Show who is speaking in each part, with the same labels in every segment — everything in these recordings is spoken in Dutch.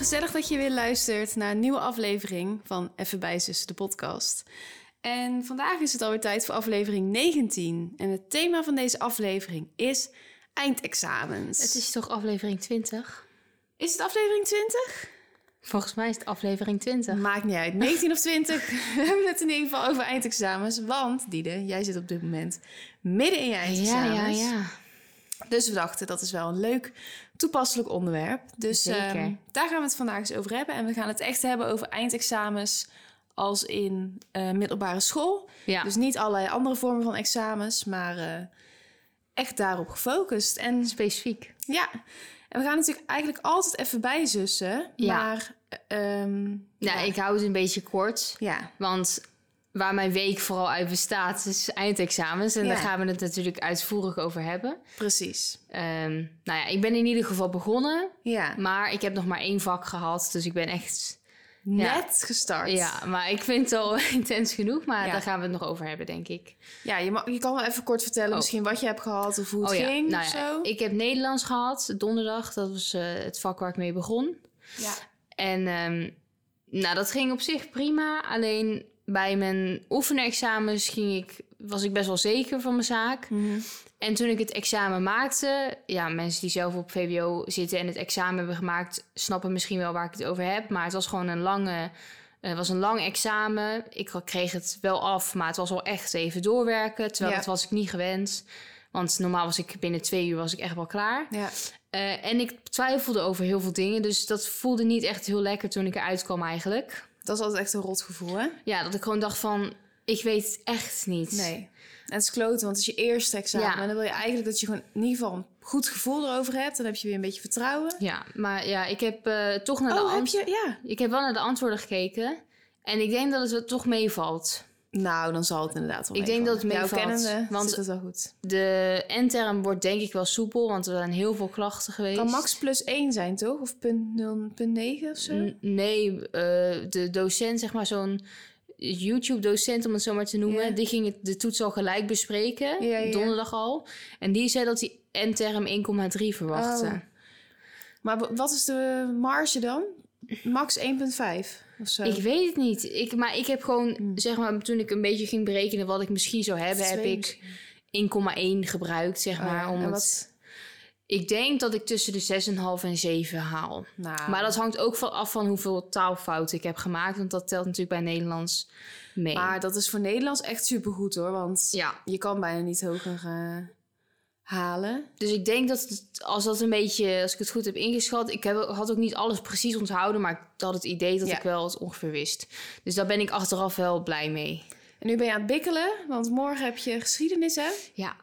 Speaker 1: Gezellig dat je weer luistert naar een nieuwe aflevering van Even bijzussen, de podcast. En vandaag is het alweer tijd voor aflevering 19. En het thema van deze aflevering is eindexamens.
Speaker 2: Het is toch aflevering 20?
Speaker 1: Is het aflevering 20?
Speaker 2: Volgens mij is het aflevering 20.
Speaker 1: Maakt niet uit, 19 of 20. We hebben het in ieder geval over eindexamens. Want, Diede, jij zit op dit moment midden in je
Speaker 2: Ja,
Speaker 1: eindexamens.
Speaker 2: ja, ja.
Speaker 1: Dus we dachten, dat is wel een leuk toepasselijk onderwerp. Dus ehm, daar gaan we het vandaag eens over hebben. En we gaan het echt hebben over eindexamens als in eh, middelbare school.
Speaker 2: Ja.
Speaker 1: Dus niet allerlei andere vormen van examens, maar eh, echt daarop gefocust. En
Speaker 2: specifiek.
Speaker 1: ja, en we gaan natuurlijk eigenlijk altijd even bijzussen.
Speaker 2: Ja.
Speaker 1: Maar ehm,
Speaker 2: Ja, ik hou het een beetje kort.
Speaker 1: ja,
Speaker 2: Want waar mijn week vooral uit bestaat, is eindexamens. En
Speaker 1: Ja.
Speaker 2: daar gaan we het natuurlijk uitvoerig over hebben.
Speaker 1: precies.
Speaker 2: Ehm, nou ja, ik ben in ieder geval begonnen.
Speaker 1: Ja,
Speaker 2: Maar ik heb nog maar één vak gehad. Dus ik ben echt...
Speaker 1: net gestart.
Speaker 2: Ja, maar ik vind het al intens genoeg. Maar
Speaker 1: Ja.
Speaker 2: daar gaan we het nog over hebben, denk ik.
Speaker 1: Ja, je, mag, je kan wel even kort vertellen
Speaker 2: Oh.
Speaker 1: misschien wat je hebt gehad of hoe het
Speaker 2: Oh
Speaker 1: ging
Speaker 2: nou
Speaker 1: of
Speaker 2: ja,
Speaker 1: zo.
Speaker 2: Ik heb Nederlands gehad, donderdag. Dat was eh, het vak waar ik mee begon.
Speaker 1: Ja.
Speaker 2: En ehm, nou, dat ging op zich prima. Alleen bij mijn oefenexamens ging ik, was ik best wel zeker van mijn zaak.
Speaker 1: Mhm.
Speaker 2: En toen ik het examen maakte... Ja, mensen die zelf op VWO zitten en het examen hebben gemaakt... snappen misschien wel waar ik het over heb. Maar het was gewoon een lange... Het was een lang examen. Ik kreeg het wel af, maar het was wel echt even doorwerken. Terwijl
Speaker 1: Ja.
Speaker 2: dat was ik niet gewend. Want normaal was ik binnen twee uur was ik echt wel klaar.
Speaker 1: Ja.
Speaker 2: Eh, en ik twijfelde over heel veel dingen. Dus dat voelde niet echt heel lekker toen ik eruit kwam eigenlijk.
Speaker 1: Dat is altijd echt een rot gevoel, hè?
Speaker 2: Ja, dat ik gewoon dacht van... Ik weet het echt niet.
Speaker 1: Nee. En het is kloten, want het is je eerste examen.
Speaker 2: Ja.
Speaker 1: En dan wil je eigenlijk dat je gewoon in ieder geval een goed gevoel erover hebt. Dan heb je weer een beetje vertrouwen.
Speaker 2: Ja, maar ja, ik heb eh, toch naar de
Speaker 1: Oh, heb
Speaker 2: ant-
Speaker 1: je? Ja.
Speaker 2: Ik heb wel naar de antwoorden gekeken. En ik denk dat het toch meevalt.
Speaker 1: Nou, dan zal het inderdaad wel
Speaker 2: Ik denk dat het meevalt,
Speaker 1: kennende
Speaker 2: want-
Speaker 1: zit het wel goed.
Speaker 2: De N-term wordt denk ik wel soepel, want er zijn heel veel klachten geweest.
Speaker 1: kan max plus 1 zijn, toch? Of punt, 0, punt 9 of zo?
Speaker 2: N- Nee, eh, de docent, zeg maar zo'n YouTube-docent om het zo maar te noemen,
Speaker 1: Ja.
Speaker 2: die ging het, de toets al gelijk bespreken,
Speaker 1: Ja, ja.
Speaker 2: donderdag al. En die zei dat hij N-term 1,3 verwachtte.
Speaker 1: Oh. Maar wa- wat is de marge dan? Max 1,5 of zo?
Speaker 2: Ik weet het niet. Ik, maar ik heb gewoon,
Speaker 1: Hmm.
Speaker 2: zeg maar, toen ik een beetje ging berekenen wat ik misschien zou hebben, heb ik 1,1 gebruikt, zeg
Speaker 1: Oh
Speaker 2: maar. om het- Ik denk dat ik tussen de 6,5 en 7 haal.
Speaker 1: Nou,
Speaker 2: Maar dat hangt ook van af van hoeveel taalfouten ik heb gemaakt. Want dat telt natuurlijk bij Nederlands mee.
Speaker 1: maar dat is voor Nederlands echt supergoed hoor. Want
Speaker 2: ja,
Speaker 1: je kan bijna niet hoger eh, halen.
Speaker 2: dus ik denk dat het, als dat een beetje, als ik het goed heb ingeschat, ik heb, had ook niet alles precies onthouden, maar ik had het idee dat
Speaker 1: Ja.
Speaker 2: ik wel het ongeveer wist. Dus daar ben ik achteraf wel blij mee.
Speaker 1: En nu ben je aan het bikkelen, want morgen heb je geschiedenis, hè?
Speaker 2: Ja,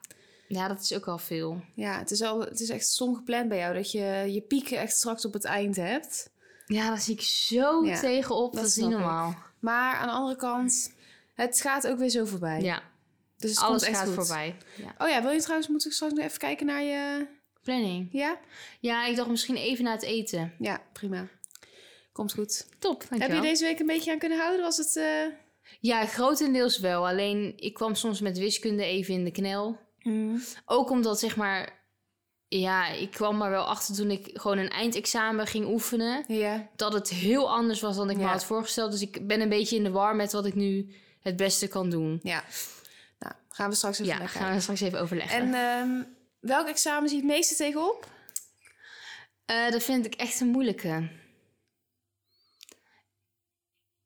Speaker 2: ja dat is ook al veel.
Speaker 1: Ja, het is, al, het is echt stom gepland bij jou dat je je pieken echt straks op het eind hebt.
Speaker 2: Ja, daar zie ik zo
Speaker 1: Ja,
Speaker 2: tegenop.
Speaker 1: dat
Speaker 2: Dat, is niet
Speaker 1: ik.
Speaker 2: normaal.
Speaker 1: Maar aan de andere kant, het gaat ook weer zo voorbij.
Speaker 2: Ja,
Speaker 1: dus het
Speaker 2: alles
Speaker 1: komt echt
Speaker 2: gaat
Speaker 1: goed.
Speaker 2: voorbij. Ja.
Speaker 1: Oh ja, wil je trouwens, moet ik straks nog even kijken naar je...
Speaker 2: Planning.
Speaker 1: Ja?
Speaker 2: Ja, ik dacht misschien even na het eten.
Speaker 1: Ja, prima. Komt goed.
Speaker 2: Top,
Speaker 1: Heb
Speaker 2: dankjewel.
Speaker 1: je deze week een beetje aan kunnen houden? Was het... eh,
Speaker 2: Ja, grotendeels wel. Alleen ik kwam soms met wiskunde even in de knel.
Speaker 1: mm,
Speaker 2: Ook omdat, zeg maar... Ja, ik kwam er wel achter toen ik gewoon een eindexamen ging oefenen...
Speaker 1: Ja.
Speaker 2: dat het heel anders was dan ik me had voorgesteld. Dus ik ben een beetje in de war met wat ik nu het beste kan doen.
Speaker 1: Ja. Gaan we straks even
Speaker 2: Ja, gaan
Speaker 1: kijken.
Speaker 2: we straks even overleggen.
Speaker 1: En ehm, welk examen zie je het meeste tegenop?
Speaker 2: Eh, dat vind ik echt een moeilijke.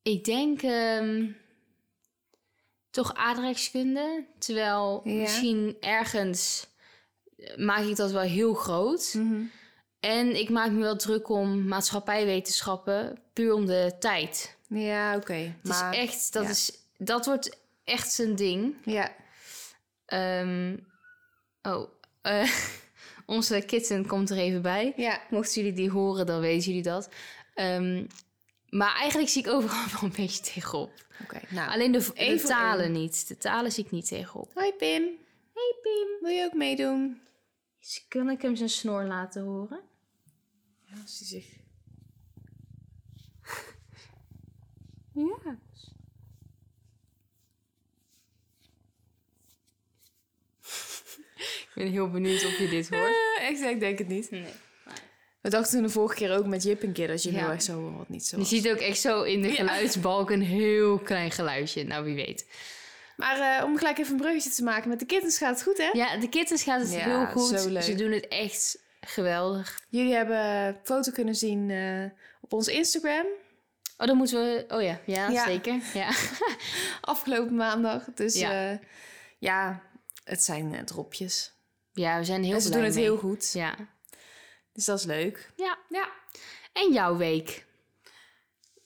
Speaker 2: Ik denk ehm, toch aardrijkskunde. Terwijl
Speaker 1: Ja.
Speaker 2: misschien ergens maak ik dat wel heel groot.
Speaker 1: Mhm.
Speaker 2: En ik maak me wel druk om maatschappijwetenschappen, puur om de tijd.
Speaker 1: Ja, oké.
Speaker 2: Het
Speaker 1: Maar
Speaker 2: is echt, dat,
Speaker 1: ja.
Speaker 2: is, dat wordt echt zijn ding.
Speaker 1: Ja.
Speaker 2: Ehm, oh, eh, Onze kitten komt er even bij.
Speaker 1: Ja.
Speaker 2: Mochten jullie die horen, dan weten jullie dat. Ehm, maar eigenlijk zie ik overal wel een beetje tegenop.
Speaker 1: Oké, nou.
Speaker 2: Alleen de, talen niet. De talen zie ik niet tegenop.
Speaker 1: Hoi Pim. Hey Pim. Wil je ook meedoen?
Speaker 2: Dus kan ik hem zijn snor laten horen?
Speaker 1: Ja, als hij zich...
Speaker 2: Ja. Ben heel benieuwd of je dit hoort.
Speaker 1: Eh, echt, ik denk het niet.
Speaker 2: Nee.
Speaker 1: We dachten toen de vorige keer ook met Jip een keer dat je
Speaker 2: Ja.
Speaker 1: heel erg zo hoort wat niet zo
Speaker 2: Je ziet ook echt zo in de
Speaker 1: Ja.
Speaker 2: geluidsbalk een heel klein geluidje. Nou, wie weet.
Speaker 1: Maar eh, om gelijk even een bruggetje te maken, met de kittens gaat het goed, hè?
Speaker 2: Ja, de kittens gaat het
Speaker 1: Ja,
Speaker 2: heel goed.
Speaker 1: zo leuk.
Speaker 2: Ze doen het echt geweldig.
Speaker 1: Jullie hebben een foto kunnen zien eh, op ons Instagram
Speaker 2: Oh, dan moeten we... Oh ja, ja,
Speaker 1: Ja.
Speaker 2: zeker. Ja.
Speaker 1: afgelopen maandag. Dus
Speaker 2: Ja.
Speaker 1: ja, ja het zijn dropjes.
Speaker 2: Ja, we zijn heel
Speaker 1: en ze
Speaker 2: blij
Speaker 1: doen het
Speaker 2: mee.
Speaker 1: heel goed.
Speaker 2: Ja.
Speaker 1: Dus dat is leuk.
Speaker 2: ja.
Speaker 1: Ja.
Speaker 2: En jouw week?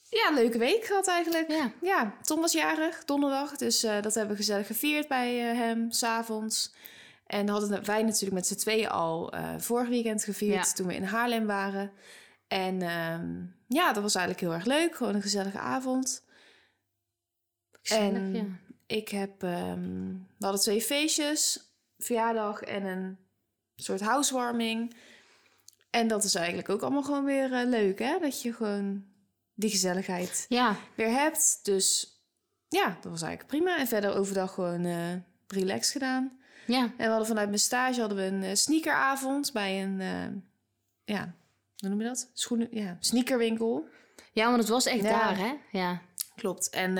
Speaker 1: ja, leuke week gehad eigenlijk.
Speaker 2: Ja.
Speaker 1: Ja, Tom was jarig, donderdag. Dus eh, dat hebben we gezellig gevierd bij eh, hem, s'avonds. En hadden wij natuurlijk met z'n tweeën al eh, vorig weekend gevierd...
Speaker 2: Ja.
Speaker 1: toen we in Haarlem waren. En ehm, ja, dat was eigenlijk heel erg leuk. Gewoon een gezellige avond.
Speaker 2: Gezellig,
Speaker 1: En-
Speaker 2: ja.
Speaker 1: Ik heb... ehm, we hadden twee feestjes. Verjaardag en een soort housewarming. En dat is eigenlijk ook allemaal gewoon weer eh, leuk, hè? Dat je gewoon die gezelligheid
Speaker 2: Ja,
Speaker 1: weer hebt. Dus ja, dat was eigenlijk prima. En verder overdag gewoon eh relax gedaan.
Speaker 2: ja.
Speaker 1: En we hadden vanuit mijn stage hadden we een eh, sneakeravond bij een, ja, hoe noem je dat? Schoenen, ja, sneakerwinkel.
Speaker 2: Ja, want het was echt
Speaker 1: Ja.
Speaker 2: daar, hè? Ja.
Speaker 1: Klopt. En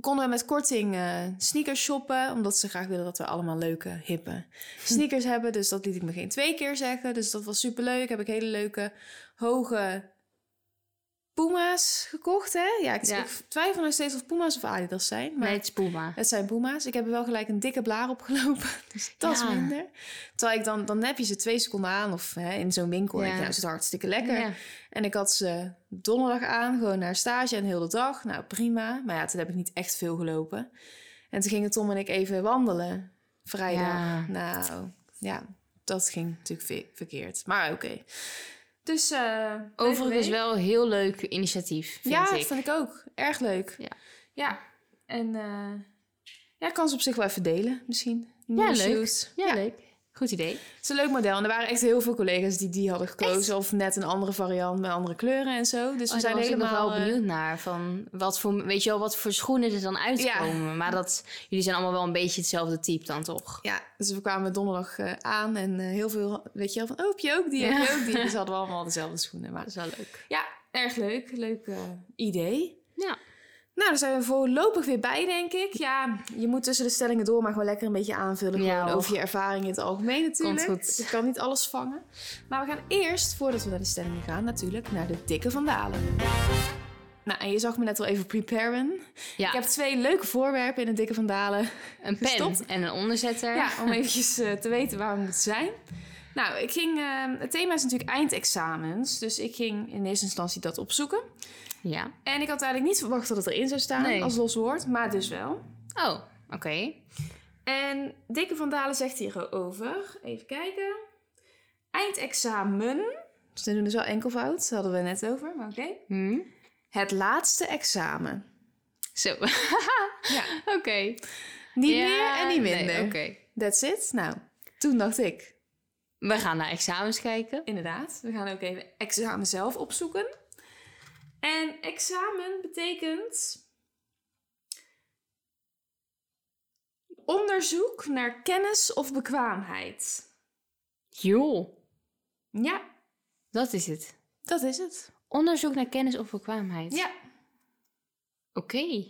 Speaker 1: konden we met korting eh, sneakers shoppen, omdat ze graag willen dat we allemaal leuke, hippe sneakers hebben. Dus dat liet ik me geen twee keer zeggen. Dus dat was superleuk. Heb ik hele leuke, hoge Puma's gekocht, hè? Ja, ik,
Speaker 2: Ja.
Speaker 1: ik twijfel nog steeds of Puma's of Adidas zijn. Maar
Speaker 2: Nee, het is Puma.
Speaker 1: het zijn Puma's. Ik heb er wel gelijk een dikke blaar opgelopen. Dus dat
Speaker 2: Ja.
Speaker 1: is minder. Terwijl ik dan, dan heb je ze twee seconden aan. Of hè, in zo'n winkel.
Speaker 2: Ja.
Speaker 1: En ik, nou, is het hartstikke lekker.
Speaker 2: Ja.
Speaker 1: En ik had ze donderdag aan. Gewoon naar stage en heel de dag. Nou, prima. Maar ja, toen heb ik niet echt veel gelopen. En toen gingen Tom en ik even wandelen. Vrijdag. Nou, ja. Dat ging natuurlijk ve- verkeerd. Maar oké. Dus eh,
Speaker 2: Overigens wel een heel leuk initiatief, vind
Speaker 1: ja,
Speaker 2: ik.
Speaker 1: dat vind ik ook. Erg leuk.
Speaker 2: Ja.
Speaker 1: Ja. En eh ja, ik kan ze op zich wel even delen, misschien.
Speaker 2: Ja, leuk. Ja, leuk. Goed idee.
Speaker 1: Het is een leuk model. En er waren echt heel veel collega's die die hadden gekozen. Of net een andere variant met andere kleuren en zo. Dus we
Speaker 2: Oh,
Speaker 1: zijn
Speaker 2: daar was
Speaker 1: helemaal...
Speaker 2: ik wel
Speaker 1: eh,
Speaker 2: benieuwd naar. Van wat voor, weet je wel, wat voor schoenen er dan uitkomen. Maar dat, jullie zijn allemaal wel een beetje hetzelfde type dan toch?
Speaker 1: Ja, dus we kwamen donderdag eh, aan en eh, heel veel, weet je wel, van, oh, heb je ook die, heb je ook die. Dus hadden we allemaal dezelfde schoenen. Maar
Speaker 2: Dat is wel leuk.
Speaker 1: ja, erg leuk. Leuk idee.
Speaker 2: Ja.
Speaker 1: Nou, daar zijn we voorlopig weer bij, denk ik. Ja, je moet tussen de stellingen door maar gewoon lekker een beetje aanvullen.
Speaker 2: Ja,
Speaker 1: over je ervaring in het algemeen natuurlijk.
Speaker 2: Komt goed.
Speaker 1: Ik kan niet alles vangen. Maar we gaan eerst, voordat we naar de stellingen gaan, natuurlijk naar de dikke vandalen. Nou, en je zag me net al even preparen.
Speaker 2: ja.
Speaker 1: Ik heb twee leuke voorwerpen in de dikke vandalen.
Speaker 2: een pen
Speaker 1: gestopt.
Speaker 2: en een onderzetter.
Speaker 1: Ja, om eventjes eh, te weten waar we moeten zijn. Nou, ik ging, eh, het thema is natuurlijk eindexamens. Dus ik ging in eerste instantie dat opzoeken.
Speaker 2: Ja.
Speaker 1: En ik had eigenlijk niet verwacht dat het erin zou staan
Speaker 2: Nee.
Speaker 1: als los woord, maar dus wel.
Speaker 2: Oh, oké.
Speaker 1: En Dikke van Dalen zegt hierover, even kijken. Eindexamen, dus we doen dus wel enkelvoud, dat hadden we net over, maar oké.
Speaker 2: Hm?
Speaker 1: Het laatste examen.
Speaker 2: Zo.
Speaker 1: Ja,
Speaker 2: oké.
Speaker 1: niet
Speaker 2: Ja,
Speaker 1: meer en niet
Speaker 2: nee,
Speaker 1: minder.
Speaker 2: Oké.
Speaker 1: That's it. Nou, toen dacht ik,
Speaker 2: We gaan naar examens kijken.
Speaker 1: inderdaad, we gaan ook even examen zelf opzoeken. En examen betekent onderzoek naar kennis of bekwaamheid.
Speaker 2: Joh,
Speaker 1: Ja,
Speaker 2: dat is het.
Speaker 1: dat is het.
Speaker 2: Onderzoek naar kennis of bekwaamheid.
Speaker 1: Ja,
Speaker 2: Oké.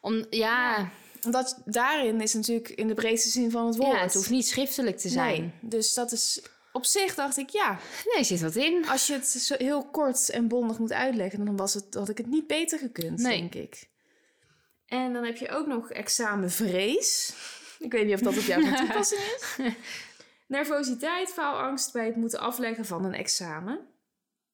Speaker 2: Om, ja,
Speaker 1: omdat daarin is natuurlijk in de breedste zin van het woord.
Speaker 2: ja, het hoeft niet schriftelijk te zijn.
Speaker 1: Nee, dus dat is op zich dacht ik ja.
Speaker 2: Nee, zit wat in.
Speaker 1: Als je het zo heel kort en bondig moet uitleggen, dan was het, had ik het niet beter gekund,
Speaker 2: Nee.
Speaker 1: denk ik. En dan heb je ook nog examenvrees. Ik weet niet of dat op jou van toepassing is. Nervositeit, faalangst bij het moeten afleggen van een examen.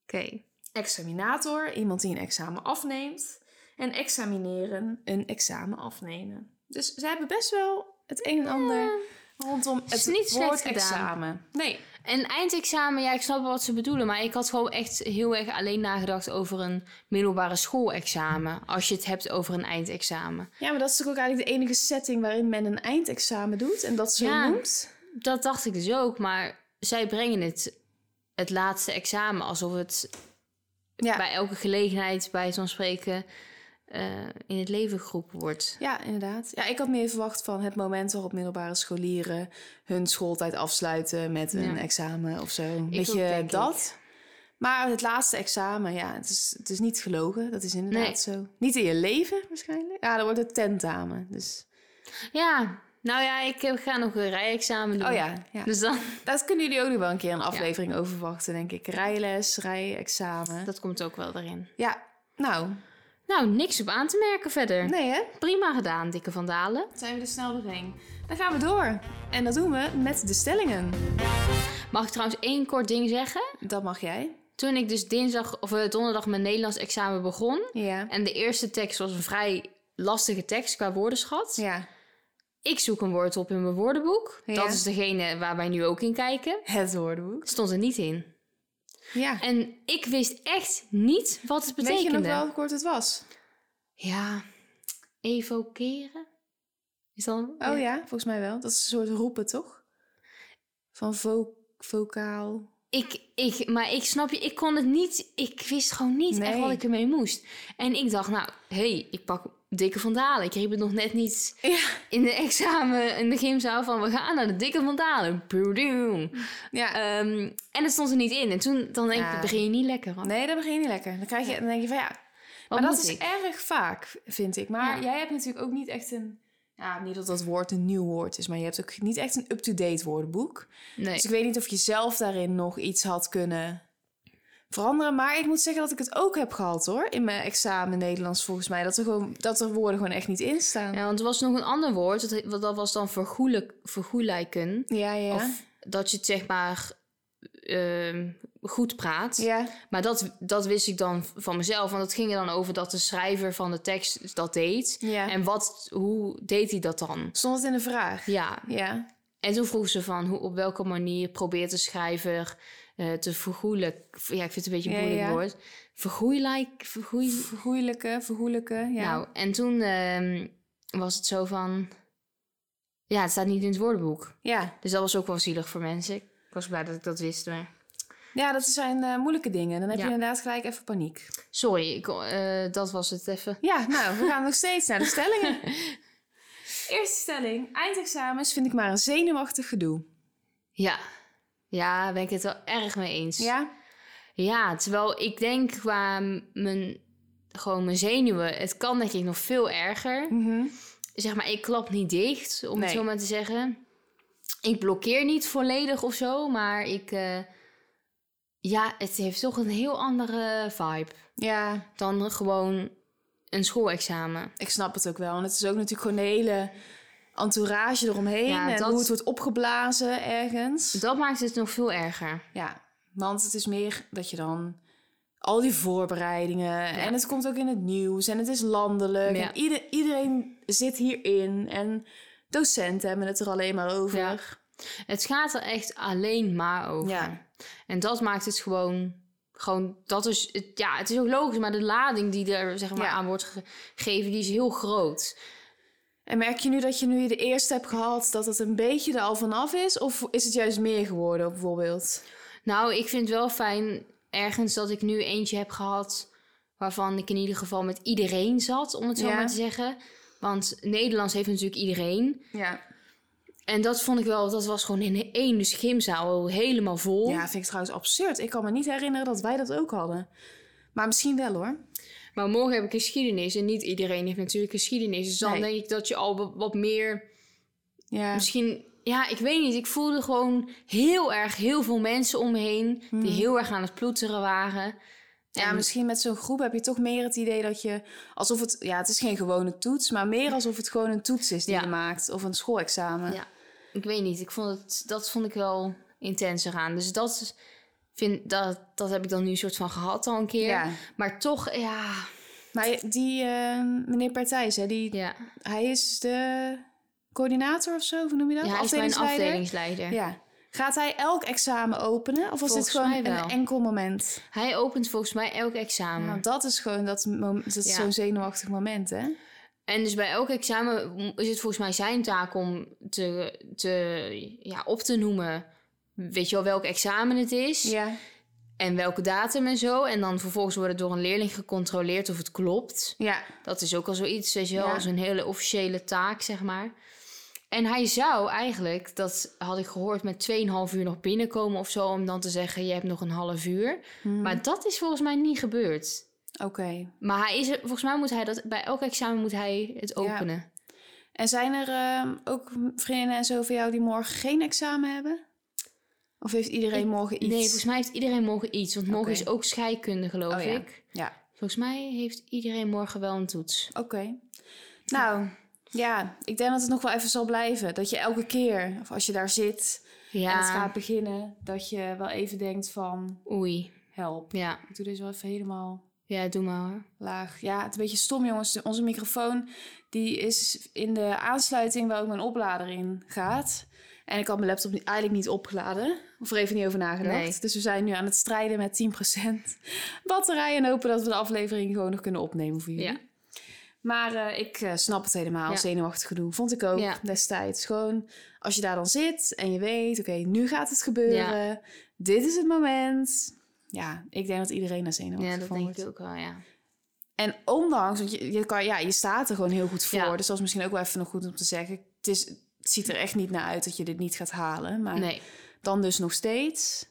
Speaker 2: Oké.
Speaker 1: Examinator, iemand die een examen afneemt. En examineren, een examen afnemen. Dus ze hebben best wel het een en ander rondom
Speaker 2: is
Speaker 1: het
Speaker 2: niet slecht
Speaker 1: woord examen. Nee.
Speaker 2: En eindexamen, ja, ik snap wel wat ze bedoelen. Maar ik had gewoon echt heel erg alleen nagedacht over een middelbare schoolexamen. Als je het hebt over een eindexamen.
Speaker 1: Ja, maar dat is toch ook eigenlijk de enige setting waarin men een eindexamen doet en dat zo
Speaker 2: Ja.
Speaker 1: noemt.
Speaker 2: Dat dacht ik dus ook. Maar zij brengen het, het laatste examen alsof het
Speaker 1: Ja.
Speaker 2: bij elke gelegenheid, bij zo'n spreken, eh, in het leven geroepen wordt.
Speaker 1: Ja, inderdaad. Ja, ik had meer verwacht van het moment waarop middelbare scholieren hun schooltijd afsluiten met een
Speaker 2: Ja.
Speaker 1: examen of zo. Een beetje dat. Maar het laatste examen, ja, het is, het is niet gelogen. Dat is inderdaad zo. Niet in je leven waarschijnlijk. Ja, dan wordt het tentamen. Dus.
Speaker 2: Ja, nou ja, ik eh, ga nog een rijexamen doen.
Speaker 1: Oh ja, ja.
Speaker 2: Dus dan,
Speaker 1: Daar kunnen jullie ook nog wel een keer een aflevering over verwachten, denk ik. Rijles, rijexamen.
Speaker 2: dat komt ook wel erin.
Speaker 1: Ja, nou,
Speaker 2: Nou, niks op aan te merken verder.
Speaker 1: nee hè?
Speaker 2: Prima gedaan, Dikke van Dalen.
Speaker 1: Zijn we er snel doorheen. Dan gaan we door. En dat doen we met de stellingen.
Speaker 2: Mag ik trouwens één kort ding zeggen?
Speaker 1: Dat mag jij.
Speaker 2: Toen ik dus dinsdag of eh, donderdag mijn Nederlands examen begon.
Speaker 1: Ja.
Speaker 2: En de eerste tekst was een vrij lastige tekst qua woordenschat.
Speaker 1: Ja.
Speaker 2: Ik zoek een woord op in mijn woordenboek.
Speaker 1: Ja.
Speaker 2: Dat is degene waar wij nu ook in kijken.
Speaker 1: Het woordenboek.
Speaker 2: Stond er niet in.
Speaker 1: Ja.
Speaker 2: En ik wist echt niet wat het
Speaker 1: Weet
Speaker 2: betekende.
Speaker 1: je nog wel hoe kort het was?
Speaker 2: Ja, evokeren? Is dat...
Speaker 1: Oh ja, volgens mij wel. Dat is een soort roepen, toch? Van vo vocaal.
Speaker 2: Ik, ik, maar ik snap je, ik kon het niet, ik wist gewoon niet echt wat ik ermee moest. En ik dacht, nou, hé, hey, ik pak Dikke van Dalen. Ik riep het nog net niet
Speaker 1: Ja.
Speaker 2: in de examen, in de gymzaal van, we gaan naar de Dikke van Dalen. Boedoem.
Speaker 1: Ja.
Speaker 2: Ehm, en het stond er niet in. En toen dan denk
Speaker 1: Ja.
Speaker 2: ik, begin je niet lekker. hoor.
Speaker 1: nee, dat begin je niet lekker. Dan, krijg je, dan denk je van ja.
Speaker 2: Wat
Speaker 1: maar dat is erg vaak, vind ik. Maar
Speaker 2: Ja.
Speaker 1: jij hebt natuurlijk ook niet echt een... Ja, niet dat dat woord een nieuw woord is, maar je hebt ook niet echt een up-to-date woordenboek.
Speaker 2: Nee.
Speaker 1: Dus ik weet niet of je zelf daarin nog iets had kunnen veranderen. Maar ik moet zeggen dat ik het ook heb gehad hoor. In mijn examen Nederlands volgens mij. Dat er, gewoon, dat er woorden gewoon echt niet in staan.
Speaker 2: Ja, want er was nog een ander woord, dat, dat was dan vergoelijk, vergoelijken.
Speaker 1: Ja, ja.
Speaker 2: Of dat je het zeg maar ehm, goed praat.
Speaker 1: Ja,
Speaker 2: Maar dat, dat wist ik dan van mezelf. Want het ging er dan over dat de schrijver van de tekst dat deed.
Speaker 1: ja.
Speaker 2: En wat, hoe deed hij dat dan?
Speaker 1: Stond het in de vraag?
Speaker 2: Ja.
Speaker 1: Ja.
Speaker 2: En toen vroeg ze van hoe, op welke manier probeert de schrijver eh, te vergoeilijk... Ja, ik vind het een beetje een moeilijk
Speaker 1: ja.
Speaker 2: woord. Vergoeilijk... Vergoei...
Speaker 1: Ja.
Speaker 2: Nou, en toen ehm, was het zo van... Ja, het staat niet in het woordenboek.
Speaker 1: ja.
Speaker 2: Dus dat was ook wel zielig voor mensen. Ik was blij dat ik dat wist, maar...
Speaker 1: ja, dat zijn eh, moeilijke dingen. Dan heb
Speaker 2: Ja.
Speaker 1: je inderdaad gelijk even paniek.
Speaker 2: Sorry, ik, eh, dat was het even.
Speaker 1: Ja, nou, we gaan nog steeds naar de stellingen. Eerste stelling. Eindexamens vind ik maar een zenuwachtig gedoe.
Speaker 2: Ja. Ja, ben ik het wel erg mee eens.
Speaker 1: Ja?
Speaker 2: Ja, terwijl ik denk qua mijn, gewoon mijn zenuwen, het kan denk ik nog veel erger.
Speaker 1: Mhm.
Speaker 2: Zeg maar, ik klap niet dicht, om het zo maar te zeggen. Ik blokkeer niet volledig of zo, maar ik... eh, ja, het heeft toch een heel andere vibe
Speaker 1: Ja,
Speaker 2: dan gewoon een schoolexamen.
Speaker 1: ik snap het ook wel. En het is ook natuurlijk gewoon de hele entourage eromheen.
Speaker 2: Ja,
Speaker 1: en
Speaker 2: dat-
Speaker 1: hoe het wordt opgeblazen ergens.
Speaker 2: Dat maakt het nog veel erger.
Speaker 1: Ja, want het is meer dat je dan al die voorbereidingen en het komt ook in het nieuws en het is landelijk
Speaker 2: Ja.
Speaker 1: en ieder, iedereen zit hierin en docenten hebben het er alleen maar over.
Speaker 2: Het gaat er echt alleen maar over.
Speaker 1: Ja.
Speaker 2: En dat maakt het gewoon... Gewoon, dat is, het, ja, het is ook logisch, maar de lading die er zeg maar,
Speaker 1: Ja.
Speaker 2: aan wordt ge- gegeven, die is heel groot.
Speaker 1: En merk je nu dat je nu de eerste hebt gehad dat het een beetje er al vanaf is of is het juist meer geworden bijvoorbeeld?
Speaker 2: Nou, ik vind het wel fijn ergens dat ik nu eentje heb gehad waarvan ik in ieder geval met iedereen zat, om het zo
Speaker 1: Ja.
Speaker 2: maar te zeggen. Want Nederlands heeft natuurlijk iedereen.
Speaker 1: Ja.
Speaker 2: En dat vond ik wel, dat was gewoon in één dus gymzaal helemaal vol.
Speaker 1: Ja, vind ik trouwens absurd. Ik kan me niet herinneren dat wij dat ook hadden. Maar misschien wel hoor.
Speaker 2: Maar morgen heb ik geschiedenis en niet iedereen heeft natuurlijk geschiedenis. Dus dan
Speaker 1: Nee.
Speaker 2: denk ik dat je al wat- meer
Speaker 1: Ja.
Speaker 2: Misschien, ja, ik weet niet. Ik voelde gewoon heel erg heel veel mensen om me heen die heel erg aan het ploeteren waren.
Speaker 1: Ja,
Speaker 2: En-
Speaker 1: misschien met zo'n groep heb je toch meer het idee dat je... Alsof het... Ja, het is geen gewone toets, maar meer alsof het gewoon een toets is die
Speaker 2: Ja.
Speaker 1: je maakt. Of een schoolexamen.
Speaker 2: Ja, ik weet niet. Ik vond het, dat vond ik wel intenser aan. Dus dat, is- vind, dat, dat heb ik dan nu een soort van gehad al een keer.
Speaker 1: Ja.
Speaker 2: Maar toch, ja,
Speaker 1: Maar die eh, meneer Partijs, hè, die,
Speaker 2: ja.
Speaker 1: hij is de coördinator of zo, hoe noem je dat?
Speaker 2: Ja, hij is mijn
Speaker 1: Afdelingsleider? Ja. Gaat hij elk examen openen? Of was
Speaker 2: Volgens
Speaker 1: dit gewoon een enkel moment?
Speaker 2: Hij opent volgens mij elk examen.
Speaker 1: Want dat is gewoon dat, dat is
Speaker 2: Ja.
Speaker 1: zo'n zenuwachtig moment, hè?
Speaker 2: En dus bij elk examen is het volgens mij zijn taak om te, te, ja, op te noemen... Weet je wel welk examen het is
Speaker 1: Ja.
Speaker 2: en welke datum en zo. En dan vervolgens wordt het door een leerling gecontroleerd of het klopt.
Speaker 1: Ja.
Speaker 2: Dat is ook al zoiets, weet je wel,
Speaker 1: Ja.
Speaker 2: als een hele officiële taak, zeg maar. En hij zou eigenlijk, dat had ik gehoord, met 2,5 uur nog binnenkomen of zo... om dan te zeggen, je hebt nog een half uur.
Speaker 1: Mhm.
Speaker 2: Maar dat is volgens mij niet gebeurd.
Speaker 1: Oké.
Speaker 2: Maar hij is, volgens mij moet hij dat, bij elk examen moet hij het
Speaker 1: Ja.
Speaker 2: openen.
Speaker 1: En zijn er ehm, ook vriendinnen en zo van jou die morgen geen examen hebben? Of heeft iedereen
Speaker 2: Ik-
Speaker 1: morgen iets?
Speaker 2: Nee, volgens mij heeft iedereen morgen iets. Want morgen is ook scheikunde, geloof
Speaker 1: Oh ja.
Speaker 2: ik.
Speaker 1: Ja,
Speaker 2: Volgens mij heeft iedereen morgen wel een toets.
Speaker 1: oké. Nou, ja, ik denk dat het nog wel even zal blijven. Dat je elke keer, of als je daar zit en het
Speaker 2: Ja,
Speaker 1: gaat beginnen, dat je wel even denkt van,
Speaker 2: oei.
Speaker 1: help.
Speaker 2: Ja.
Speaker 1: Ik doe deze wel even helemaal
Speaker 2: ja, doe maar hoor.
Speaker 1: laag. Ja, het is een beetje stom, jongens. Onze microfoon die is in de aansluiting waar ook mijn oplader in gaat. En ik had mijn laptop niet- eigenlijk niet opgeladen. Of er even niet over nagedacht.
Speaker 2: Nee.
Speaker 1: Dus we zijn nu aan het strijden met 10% batterij. En hopen dat we de aflevering gewoon nog kunnen opnemen voor jullie.
Speaker 2: Ja.
Speaker 1: Maar eh, ik eh, snap het helemaal.
Speaker 2: Ja.
Speaker 1: Zenuwachtig gedoe. Vond ik ook
Speaker 2: Ja.
Speaker 1: destijds. Gewoon als je daar dan zit en je weet... Oké, nu gaat het gebeuren. Dit is het moment. Ja, ik denk dat iedereen daar zenuwachtig
Speaker 2: Ja, dat
Speaker 1: van
Speaker 2: denk
Speaker 1: wordt.
Speaker 2: ik ook wel, ja.
Speaker 1: En ondanks, want je, je, kan, ja, je staat er gewoon heel goed voor. Dus dat is misschien ook wel even nog goed om te zeggen. Het, is, ziet er echt niet naar uit dat je dit niet gaat halen. Maar
Speaker 2: Nee.
Speaker 1: dan dus nog steeds.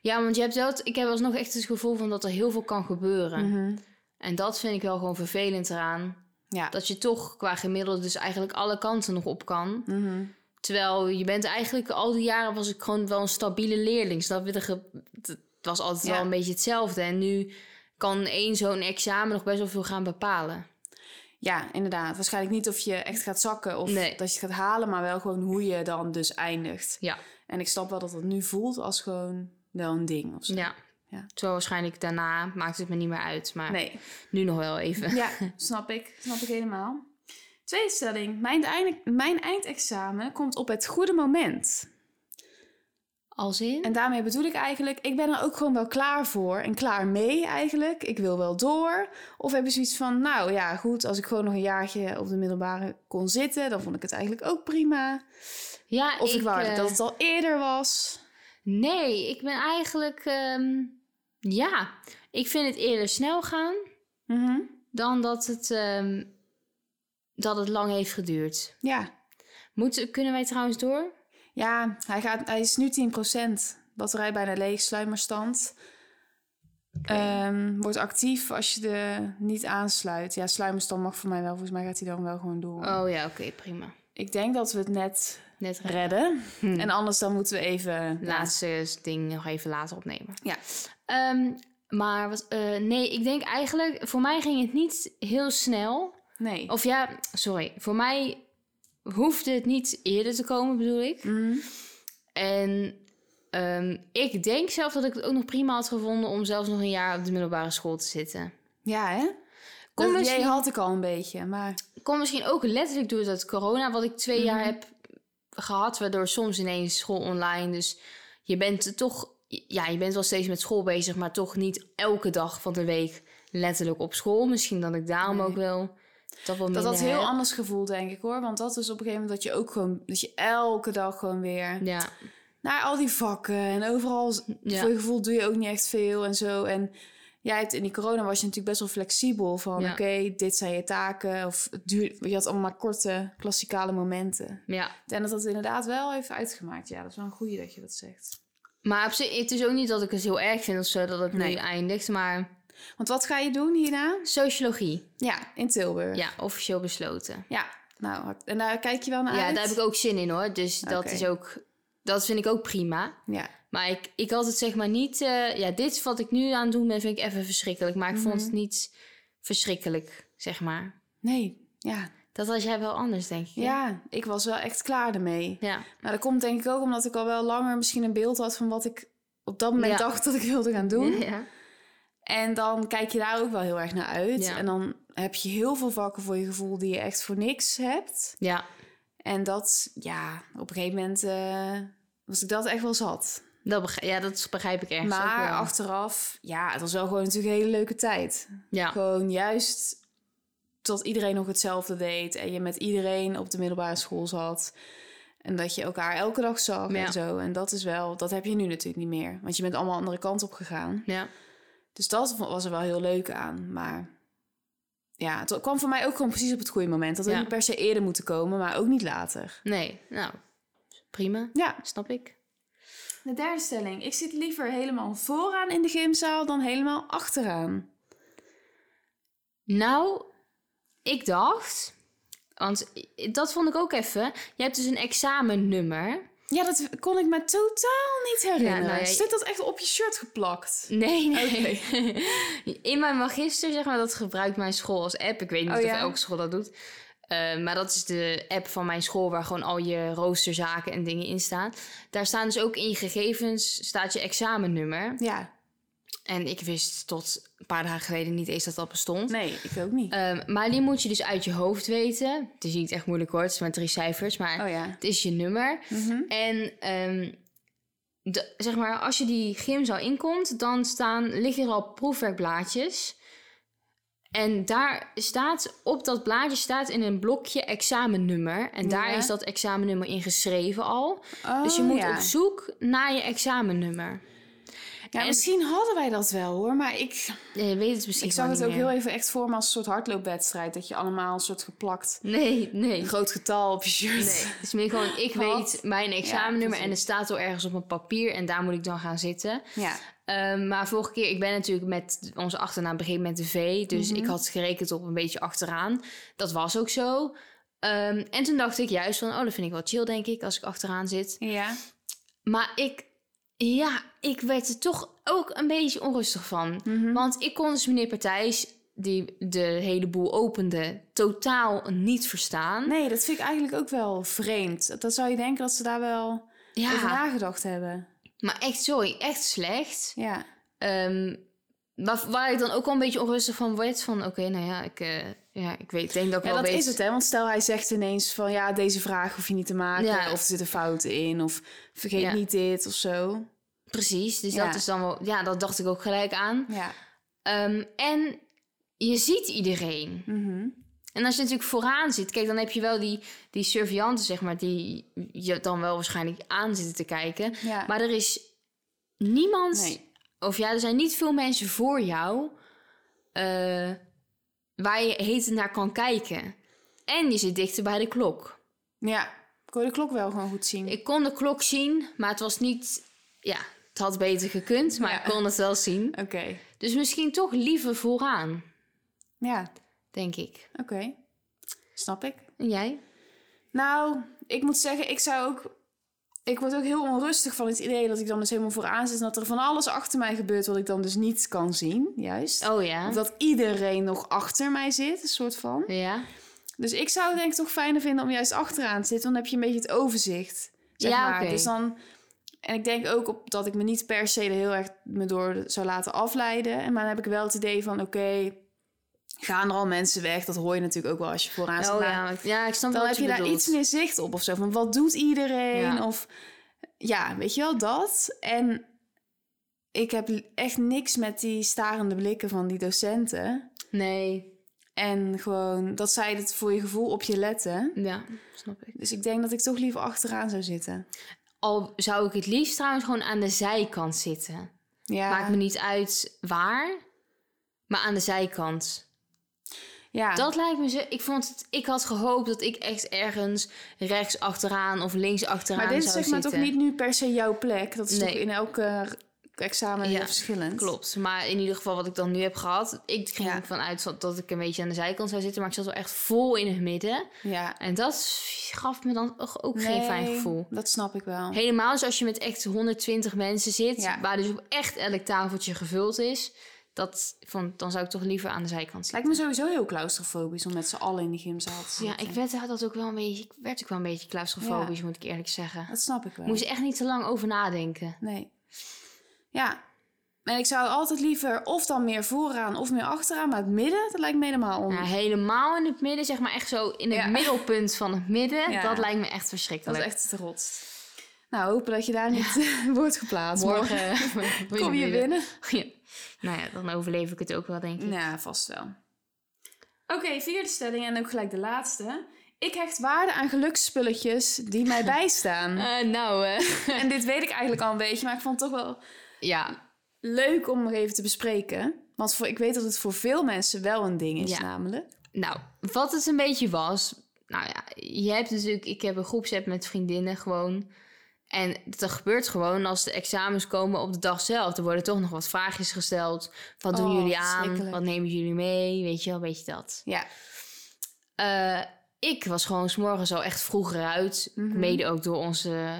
Speaker 2: Ja, want je hebt wel, ik heb alsnog echt het gevoel van dat er heel veel kan gebeuren.
Speaker 1: Mhm.
Speaker 2: En dat vind ik wel gewoon vervelend eraan.
Speaker 1: Ja.
Speaker 2: Dat je toch qua gemiddelde dus eigenlijk alle kanten nog op kan.
Speaker 1: Mhm.
Speaker 2: Terwijl je bent eigenlijk al die jaren was ik gewoon wel een stabiele leerling. Snap je? Het was altijd
Speaker 1: Ja.
Speaker 2: wel een beetje hetzelfde. En nu kan één zo'n examen nog best wel veel gaan bepalen.
Speaker 1: Ja, inderdaad. Waarschijnlijk niet of je echt gaat zakken of
Speaker 2: Nee.
Speaker 1: dat je het gaat halen. Maar wel gewoon hoe je dan dus eindigt.
Speaker 2: Ja.
Speaker 1: En ik snap wel dat het nu voelt als gewoon wel een ding of zo.
Speaker 2: Ja.
Speaker 1: Ja.
Speaker 2: Terwijl waarschijnlijk daarna maakt het me niet meer uit. Maar
Speaker 1: Nee.
Speaker 2: nu nog wel even.
Speaker 1: Ja, snap ik. Snap ik helemaal. Tweede stelling. Mijn, eind, mijn eindexamen komt op het goede moment.
Speaker 2: Als in?
Speaker 1: En daarmee bedoel ik eigenlijk, ik ben er ook gewoon wel klaar voor en klaar mee eigenlijk. Ik wil wel door. Of heb je zoiets van, nou ja, goed, als ik gewoon nog een jaartje op de middelbare kon zitten, dan vond ik het eigenlijk ook prima.
Speaker 2: Ja,
Speaker 1: Of ik, wou
Speaker 2: eh,
Speaker 1: dat het al eerder was.
Speaker 2: Nee, ik ben eigenlijk... ehm, ja, ik vind het eerder snel gaan
Speaker 1: Mhm.
Speaker 2: dan dat het, ehm, dat het lang heeft geduurd.
Speaker 1: Ja.
Speaker 2: Moet, kunnen wij trouwens door?
Speaker 1: Ja, hij, gaat, hij is nu 10%. Batterij bijna leeg, sluimerstand. Ehm, wordt actief als je de niet aansluit. Ja, sluimerstand mag voor mij wel. Volgens mij gaat hij dan wel gewoon door.
Speaker 2: Oh ja, oké, prima.
Speaker 1: Ik denk dat we het net
Speaker 2: Net re-
Speaker 1: redden.
Speaker 2: Hm.
Speaker 1: En anders dan moeten we even...
Speaker 2: laatste ding nog even later opnemen.
Speaker 1: Ja.
Speaker 2: Ehm, maar wat, eh, nee, ik denk eigenlijk, voor mij ging het niet heel snel.
Speaker 1: Nee.
Speaker 2: Of ja, sorry, voor mij hoefde het niet eerder te komen, bedoel ik.
Speaker 1: Mhm.
Speaker 2: En ehm, ik denk zelf dat ik het ook nog prima had gevonden om zelfs nog een jaar op de middelbare school te zitten.
Speaker 1: Ja, hè?
Speaker 2: Kom
Speaker 1: dat
Speaker 2: misschien-
Speaker 1: had ik al een beetje, maar...
Speaker 2: Komt misschien ook letterlijk door dat corona, wat ik twee
Speaker 1: Mhm.
Speaker 2: jaar heb gehad, waardoor soms ineens school online. Dus je bent toch, ja, je bent wel steeds met school bezig, maar toch niet elke dag van de week letterlijk op school. Misschien dat ik daarom
Speaker 1: Nee.
Speaker 2: ook wel dat wel
Speaker 1: Dat heel anders gevoeld, denk ik, hoor. Want dat is op een gegeven moment dat je ook gewoon... Dat je elke dag gewoon weer...
Speaker 2: Ja,
Speaker 1: Naar al die vakken en overal...
Speaker 2: Ja.
Speaker 1: Voor je gevoel doe je ook niet echt veel en zo. En jij hebt in die corona was je natuurlijk best wel flexibel. Van
Speaker 2: Ja.
Speaker 1: oké, dit zijn je taken. Of het duurt, je had allemaal maar korte, klassikale momenten.
Speaker 2: ja.
Speaker 1: En dat dat inderdaad wel heeft uitgemaakt. Ja, dat is wel een goeie dat je dat zegt.
Speaker 2: Maar op zich, het is ook niet dat ik het heel erg vind of zo dat het
Speaker 1: Nee.
Speaker 2: nu eindigt. Maar
Speaker 1: Want wat ga je doen hierna?
Speaker 2: sociologie,
Speaker 1: Ja, in Tilburg.
Speaker 2: ja, officieel besloten.
Speaker 1: Ja, nou, en daar kijk je wel naar
Speaker 2: Ja,
Speaker 1: uit?
Speaker 2: daar heb ik ook zin in hoor. Dus dat is ook, dat vind ik ook prima.
Speaker 1: Ja,
Speaker 2: Maar ik, ik had het zeg maar niet... eh, ja, dit wat ik nu aan het doen ben, vind ik even verschrikkelijk. Maar ik vond
Speaker 1: Mhm.
Speaker 2: het niet verschrikkelijk, zeg maar.
Speaker 1: nee, ja.
Speaker 2: Dat was jij wel anders, denk ik. hè?
Speaker 1: Ja, ik was wel echt klaar ermee.
Speaker 2: Ja,
Speaker 1: Maar dat komt denk ik ook omdat ik al wel langer misschien een beeld had van wat ik op dat moment
Speaker 2: Ja.
Speaker 1: dacht dat ik wilde gaan doen.
Speaker 2: ja.
Speaker 1: En dan kijk je daar ook wel heel erg naar uit.
Speaker 2: Ja.
Speaker 1: En dan heb je heel veel vakken voor je gevoel die je echt voor niks hebt.
Speaker 2: ja.
Speaker 1: En dat, ja, op een gegeven moment eh, was ik dat echt wel zat.
Speaker 2: Dat begrijp, ja, dat begrijp ik ergens ook
Speaker 1: Maar
Speaker 2: wel.
Speaker 1: achteraf, ja, het was wel gewoon natuurlijk een hele leuke tijd.
Speaker 2: Ja,
Speaker 1: Gewoon juist tot iedereen nog hetzelfde deed. En je met iedereen op de middelbare school zat. En dat je elkaar elke dag zag
Speaker 2: Ja.
Speaker 1: en zo. En dat is wel, dat heb je nu natuurlijk niet meer. Want je bent allemaal andere kant op gegaan.
Speaker 2: ja.
Speaker 1: Dus dat was er wel heel leuk aan. Maar ja, het kwam voor mij ook gewoon precies op het goede moment. Dat
Speaker 2: Ja.
Speaker 1: niet per se eerder moeten komen, maar ook niet later.
Speaker 2: Nee, nou, prima.
Speaker 1: Ja,
Speaker 2: Snap ik.
Speaker 1: de derde stelling. Ik zit liever helemaal vooraan in de gymzaal dan helemaal achteraan.
Speaker 2: Nou, ik dacht... Want dat vond ik ook even. Je hebt dus een examennummer.
Speaker 1: Ja, dat kon ik me totaal niet herinneren.
Speaker 2: nou ja, je-
Speaker 1: Zit dat echt op je shirt geplakt?
Speaker 2: Nee, nee. In mijn magister, zeg maar, dat gebruikt mijn school als app. Ik weet niet
Speaker 1: Oh,
Speaker 2: of
Speaker 1: ja?
Speaker 2: elke school dat doet. Eh, maar dat is de app van mijn school waar gewoon al je roosterzaken en dingen in staan. Daar staan dus ook in je gegevens, staat je examennummer.
Speaker 1: Ja,
Speaker 2: En ik wist tot een paar dagen geleden niet eens dat dat bestond.
Speaker 1: nee, ik ook niet.
Speaker 2: Ehm, maar die moet je dus uit je hoofd weten. Het is niet echt moeilijk hoor, het is maar drie cijfers. Maar
Speaker 1: oh ja.
Speaker 2: het is je nummer.
Speaker 1: Mhm.
Speaker 2: En ehm, de, zeg maar, als je die gymzaal inkomt, dan staan, liggen er al proefwerkblaadjes. En daar staat, op dat blaadje staat in een blokje examennummer. En daar
Speaker 1: Ja.
Speaker 2: is dat examennummer ingeschreven al. dus je
Speaker 1: Oh,
Speaker 2: moet
Speaker 1: ja.
Speaker 2: op zoek naar je examennummer.
Speaker 1: Ja,
Speaker 2: en-
Speaker 1: misschien hadden wij dat wel hoor, maar ik,
Speaker 2: Ja, je weet het misschien
Speaker 1: ik zag het ook
Speaker 2: meer.
Speaker 1: heel even echt voor me als een soort hardloopwedstrijd. Dat je allemaal een soort geplakt
Speaker 2: Nee, nee.
Speaker 1: een groot getal op je shirt.
Speaker 2: Nee, het is meer gewoon, ik
Speaker 1: Wat?
Speaker 2: weet mijn examennummer en het staat al ergens op een papier en daar moet ik dan gaan zitten.
Speaker 1: Ja,
Speaker 2: Ehm, maar vorige keer, ik ben natuurlijk met onze achternaam begin met de V. Dus
Speaker 1: Mhm.
Speaker 2: ik had gerekend op een beetje achteraan. Dat was ook zo. Ehm, en toen dacht ik juist van, oh, dat vind ik wel chill, denk ik, als ik achteraan zit.
Speaker 1: ja.
Speaker 2: Maar ik, ja, ik werd er toch ook een beetje onrustig van.
Speaker 1: Mhm.
Speaker 2: Want ik kon dus meneer Partijs, die de hele boel opende, totaal niet verstaan.
Speaker 1: Nee, dat vind ik eigenlijk ook wel vreemd. Dat zou je denken dat ze daar wel over
Speaker 2: ja,
Speaker 1: nagedacht hebben.
Speaker 2: maar echt, sorry, echt slecht.
Speaker 1: Ja,
Speaker 2: Ehm, waar, waar ik dan ook wel een beetje onrustig van werd. Van oké, nou ja ik, eh, ja, ik weet, denk dat ik
Speaker 1: ja
Speaker 2: wel
Speaker 1: dat
Speaker 2: weet.
Speaker 1: is het hè. Want stel hij zegt ineens van ja, deze vraag hoef je niet te maken.
Speaker 2: Ja.
Speaker 1: Of er zitten fouten in. Of vergeet
Speaker 2: Ja.
Speaker 1: niet dit of zo.
Speaker 2: Precies, dus
Speaker 1: Ja.
Speaker 2: dat is dan wel... Ja, dat dacht ik ook gelijk aan.
Speaker 1: Ja.
Speaker 2: Ehm, en je ziet iedereen.
Speaker 1: Mhm.
Speaker 2: En als je natuurlijk vooraan zit... Kijk, dan heb je wel die, die surveillanten, zeg maar... die je dan wel waarschijnlijk aan zitten te kijken.
Speaker 1: Ja.
Speaker 2: Maar er is niemand...
Speaker 1: nee.
Speaker 2: Of ja, er zijn niet veel mensen voor jou... eh, waar je heet naar kan kijken. En je zit dichter bij de klok.
Speaker 1: Ja, ik kon de klok wel gewoon goed zien.
Speaker 2: Ik kon de klok zien, maar het was niet... Ja, het had beter gekund, maar
Speaker 1: Ja.
Speaker 2: ik kon het wel zien.
Speaker 1: Oké.
Speaker 2: Dus misschien toch liever vooraan,
Speaker 1: Ja,
Speaker 2: denk ik.
Speaker 1: oké. Snap ik.
Speaker 2: En jij?
Speaker 1: Nou, ik moet zeggen, ik zou ook... Ik word ook heel onrustig van het idee dat ik dan dus helemaal vooraan zit... en dat er van alles achter mij gebeurt wat ik dan dus niet kan zien, juist.
Speaker 2: Oh ja.
Speaker 1: Of dat iedereen nog achter mij zit, een soort van.
Speaker 2: Ja.
Speaker 1: Dus ik zou het denk ik toch fijner vinden om juist achteraan te zitten... want dan heb je een beetje het overzicht, zeg
Speaker 2: Ja,
Speaker 1: maar. Dus dan... En ik denk ook op, dat ik me niet per se er heel erg me door zou laten afleiden. En maar dan heb ik wel het idee van, oké... gaan er al mensen weg? Dat hoor je natuurlijk ook wel als je vooraan.
Speaker 2: Oh
Speaker 1: Maar
Speaker 2: ja, ja, ik snap
Speaker 1: dan heb je daar iets meer zicht op of zo. Van wat doet iedereen?
Speaker 2: Ja.
Speaker 1: Of ja, weet je wel, dat. En ik heb echt niks met die starende blikken van die docenten.
Speaker 2: Nee,
Speaker 1: En gewoon dat zij het voor je gevoel op je letten.
Speaker 2: ja, snap ik.
Speaker 1: Dus ik denk dat ik toch liever achteraan zou zitten.
Speaker 2: Al zou ik het liefst trouwens gewoon aan de zijkant zitten.
Speaker 1: Ja,
Speaker 2: Maakt me niet uit waar, maar aan de zijkant.
Speaker 1: ja.
Speaker 2: Dat lijkt me zo... Ik, vond het, ik had gehoopt dat ik echt ergens rechts achteraan of links achteraan
Speaker 1: maar dit is zeg maar toch niet nu per se jouw plek. Dat is
Speaker 2: Nee.
Speaker 1: toch in elke examen
Speaker 2: Ja,
Speaker 1: verschillend.
Speaker 2: Klopt, maar in ieder geval wat ik dan nu heb gehad... Ik ging
Speaker 1: Ja.
Speaker 2: ervan uit dat- ik een beetje aan de zijkant zou zitten... maar ik zat wel echt vol in het midden.
Speaker 1: Ja.
Speaker 2: En dat gaf me dan ook geen fijn gevoel.
Speaker 1: Dat snap ik wel.
Speaker 2: Helemaal als je met echt 120 mensen zit...
Speaker 1: Ja.
Speaker 2: waar dus op echt elk tafeltje gevuld is... Dat, vond, dan zou ik toch liever aan de zijkant zitten.
Speaker 1: Lijkt me sowieso heel claustrofobisch om met z'n allen in de gymzaal te
Speaker 2: Ja, ik werd, dat ook wel een beetje, ik werd ook wel een beetje claustrofobisch, moet ik eerlijk zeggen.
Speaker 1: Dat snap ik wel.
Speaker 2: Moest echt niet te lang over nadenken.
Speaker 1: Nee. Ja. En ik zou altijd liever of dan meer vooraan of meer achteraan. Maar het midden, dat lijkt me helemaal on...
Speaker 2: Ja, helemaal in het midden, zeg maar echt zo in het
Speaker 1: Ja.
Speaker 2: middelpunt van het midden.
Speaker 1: Ja.
Speaker 2: Dat lijkt me echt
Speaker 1: dat
Speaker 2: verschrikkelijk.
Speaker 1: is echt te rot. Nou, hopen dat je daar niet wordt geplaatst.
Speaker 2: Morgen
Speaker 1: kom je binnen.
Speaker 2: Nou ja, dan overleef ik het ook wel, denk ik.
Speaker 1: Ja, vast wel. Oké, vierde stelling en ook gelijk de laatste. Ik hecht waarde aan geluksspulletjes die mij bijstaan.
Speaker 2: Eh, nou, eh,
Speaker 1: en dit weet ik eigenlijk al een beetje, maar ik vond het toch wel
Speaker 2: ja.
Speaker 1: leuk om nog even te bespreken. Want voor, ik weet dat het voor veel mensen wel een ding is,
Speaker 2: Ja.
Speaker 1: namelijk.
Speaker 2: Nou, wat het een beetje was. Nou ja, je hebt natuurlijk. Ik heb een groepsapp met vriendinnen gewoon. En dat gebeurt gewoon als de examens komen op de dag zelf. Er worden toch nog wat vraagjes gesteld. Wat doen
Speaker 1: Oh,
Speaker 2: jullie aan? Wat nemen jullie mee? Weet je wel, weet je dat.
Speaker 1: Ja,
Speaker 2: Eh, ik was gewoon s'morgens al echt vroeger uit.
Speaker 1: Mhm.
Speaker 2: Mede ook door onze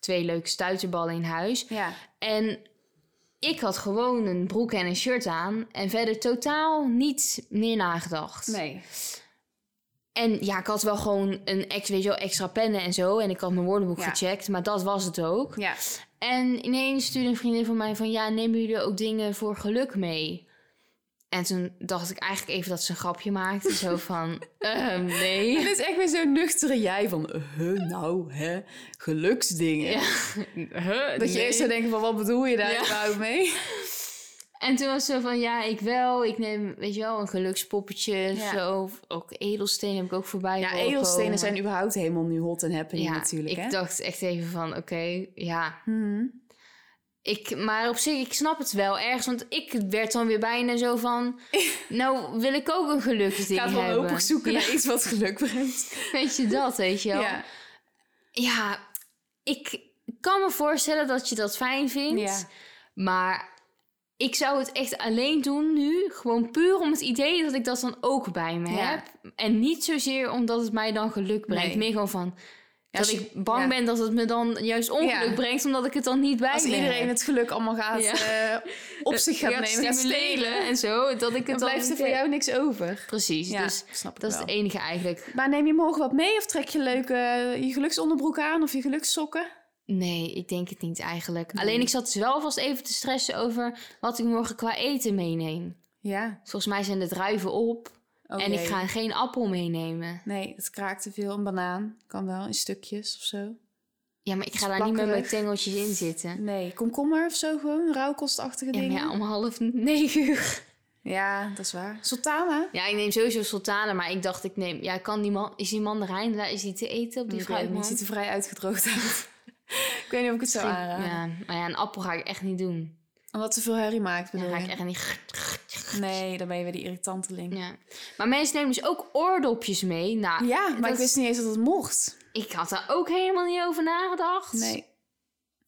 Speaker 2: twee leuke stuiterballen in huis.
Speaker 1: ja.
Speaker 2: En ik had gewoon een broek en een shirt aan. En verder totaal niet meer nagedacht.
Speaker 1: Nee.
Speaker 2: En ja, ik had wel gewoon een ex, weet je wel, extra pennen en zo. En ik had mijn woordenboek
Speaker 1: Ja.
Speaker 2: gecheckt, maar dat was het ook.
Speaker 1: Ja.
Speaker 2: En ineens stuurde een vriendin van mij van... Ja, nemen jullie ook dingen voor geluk mee? En toen dacht ik eigenlijk even dat ze een grapje maakte. Zo van, ehm, nee.
Speaker 1: Dit is echt weer zo'n nuchtere jij van, huh, nou, hè, geluksdingen.
Speaker 2: Ja. Huh,
Speaker 1: Dat je eerst zou denken van, wat bedoel je daar
Speaker 2: Ja.
Speaker 1: überhaupt mee?
Speaker 2: En toen was ze van, ja, ik wel. Ik neem, weet je wel, een gelukspoppetje.
Speaker 1: Ja.
Speaker 2: Zo. Ook edelstenen heb ik ook voorbij
Speaker 1: Ja, edelstenen
Speaker 2: komen.
Speaker 1: zijn überhaupt helemaal nu hot en happening
Speaker 2: ja,
Speaker 1: natuurlijk,
Speaker 2: ik
Speaker 1: hè?
Speaker 2: dacht echt even van, oké, ja.
Speaker 1: Mhm.
Speaker 2: Ik, maar op zich, ik snap het wel ergens. Want ik werd dan weer bijna zo van... nou, wil ik ook een
Speaker 1: Gaat wel
Speaker 2: hebben.
Speaker 1: hopen zoeken
Speaker 2: Ja,
Speaker 1: naar iets wat geluk brengt.
Speaker 2: Weet je dat, weet je wel?
Speaker 1: Ja.
Speaker 2: Ja, ik kan me voorstellen dat je dat fijn vindt.
Speaker 1: Ja.
Speaker 2: Maar ik zou het echt alleen doen nu. Gewoon puur om het idee dat ik dat dan ook bij me heb. En niet zozeer omdat het mij dan geluk brengt.
Speaker 1: Nee.
Speaker 2: Meer gewoon van...
Speaker 1: Ja,
Speaker 2: dat
Speaker 1: als je-
Speaker 2: ik bang
Speaker 1: ja.
Speaker 2: ben dat het me dan juist ongeluk
Speaker 1: Ja.
Speaker 2: brengt... omdat ik het dan niet bij
Speaker 1: Als iedereen het geluk allemaal gaat eh, op zich gaat
Speaker 2: Gaat
Speaker 1: nemen, gaat
Speaker 2: stimuleren
Speaker 1: stelen,
Speaker 2: en zo. Dat ik het
Speaker 1: dan
Speaker 2: dan
Speaker 1: blijft er voor jou niks over.
Speaker 2: Precies, dus
Speaker 1: snap
Speaker 2: dat is het enige eigenlijk.
Speaker 1: Maar neem je morgen wat mee of trek je leuk eh, je geluksonderbroek aan of je gelukssokken?
Speaker 2: Nee, ik denk het niet eigenlijk.
Speaker 1: Nee.
Speaker 2: Alleen ik zat dus wel vast even te stressen over wat ik morgen qua eten meeneem.
Speaker 1: Ja.
Speaker 2: Volgens mij zijn de druiven op. En ik ga geen appel meenemen.
Speaker 1: Nee, het kraakt te veel. Een banaan kan wel in stukjes of zo.
Speaker 2: Ja, maar ik ga daar niet met mijn tengeltjes in zitten.
Speaker 1: Nee, komkommer of zo gewoon. Rauwkostachtige
Speaker 2: Ja,
Speaker 1: dingen.
Speaker 2: ja, om half negen uur.
Speaker 1: Ja, dat is waar. Sultana?
Speaker 2: Ja, ik neem sowieso sultanen, maar ik dacht ik neem... Ja, kan die man, is die mandarijn? Is die te eten op die
Speaker 1: Die fruit
Speaker 2: fruitman?
Speaker 1: ziet er vrij uitgedroogd uit. ik weet niet of ik het zou aanraden.
Speaker 2: Ja, maar ja, een appel ga ik echt niet doen.
Speaker 1: Omdat te veel herrie maakt,
Speaker 2: Dan
Speaker 1: bedoel
Speaker 2: ga ik echt niet...
Speaker 1: Nee, dan ben je weer die irritanteling.
Speaker 2: Ja. Maar mensen nemen dus ook oordopjes mee. Nou,
Speaker 1: Ja, maar
Speaker 2: dat-
Speaker 1: ik wist niet eens dat het mocht.
Speaker 2: Ik had daar ook helemaal niet over nagedacht.
Speaker 1: Nee.